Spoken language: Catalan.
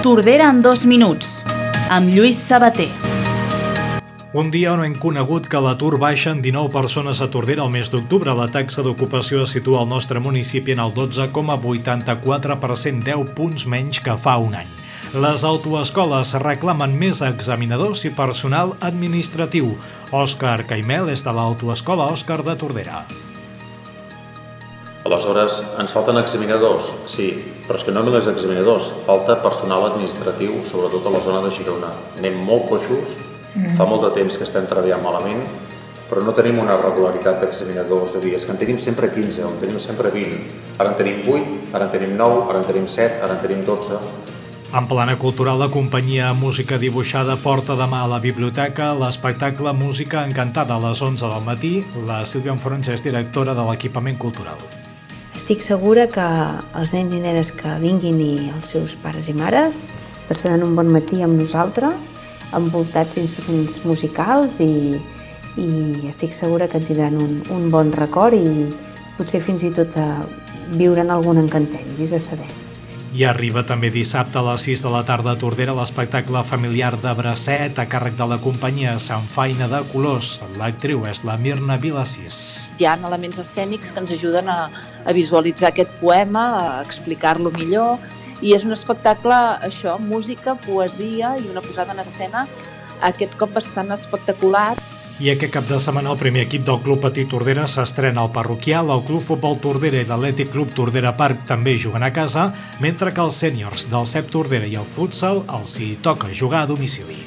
Tordera en dos minuts, amb Lluís Sabater. Un dia on hem conegut que l'atur baixa en 19 persones a Tordera el mes d'octubre. La taxa d'ocupació es situa al nostre municipi en el 12,84%, 10 punts menys que fa un any. Les autoescoles reclamen més examinadors i personal administratiu. Òscar Caimel és de l'autoescola Òscar de Tordera. Aleshores, ens falten examinadors, sí, però és que no només examinadors, falta personal administratiu, sobretot a la zona de Girona. Anem molt coixos, mm. fa molt de temps que estem treballant malament, però no tenim una regularitat d'examinadors de dies, que en tenim sempre 15, en tenim sempre 20. Ara en tenim 8, ara en tenim 9, ara en tenim 7, ara en tenim 12. En plana cultural, la companyia Música Dibuixada porta demà a la biblioteca l'espectacle Música Encantada a les 11 del matí. La Sílvia Enfrons és directora de l'equipament cultural. Estic segura que els nens i nenes que vinguin i els seus pares i mares passaran un bon matí amb nosaltres, envoltats d'instruments musicals i, i estic segura que tindran un, un bon record i potser fins i tot a viuran algun encanteri, vés a saber. I arriba també dissabte a les 6 de la tarda a Tordera l'espectacle familiar de Bracet a càrrec de la companyia Sant Faina de Colors. L'actriu és la Mirna Vilassís. Hi ha elements escènics que ens ajuden a, a visualitzar aquest poema, a explicar-lo millor, i és un espectacle, això, música, poesia i una posada en escena aquest cop bastant espectacular. I aquest cap de setmana el primer equip del Club Petit Tordera s'estrena al parroquial, el Club Futbol Tordera i l'Atlètic Club Tordera Parc també juguen a casa, mentre que els sèniors del CEP Tordera i el futsal els hi toca jugar a domicili.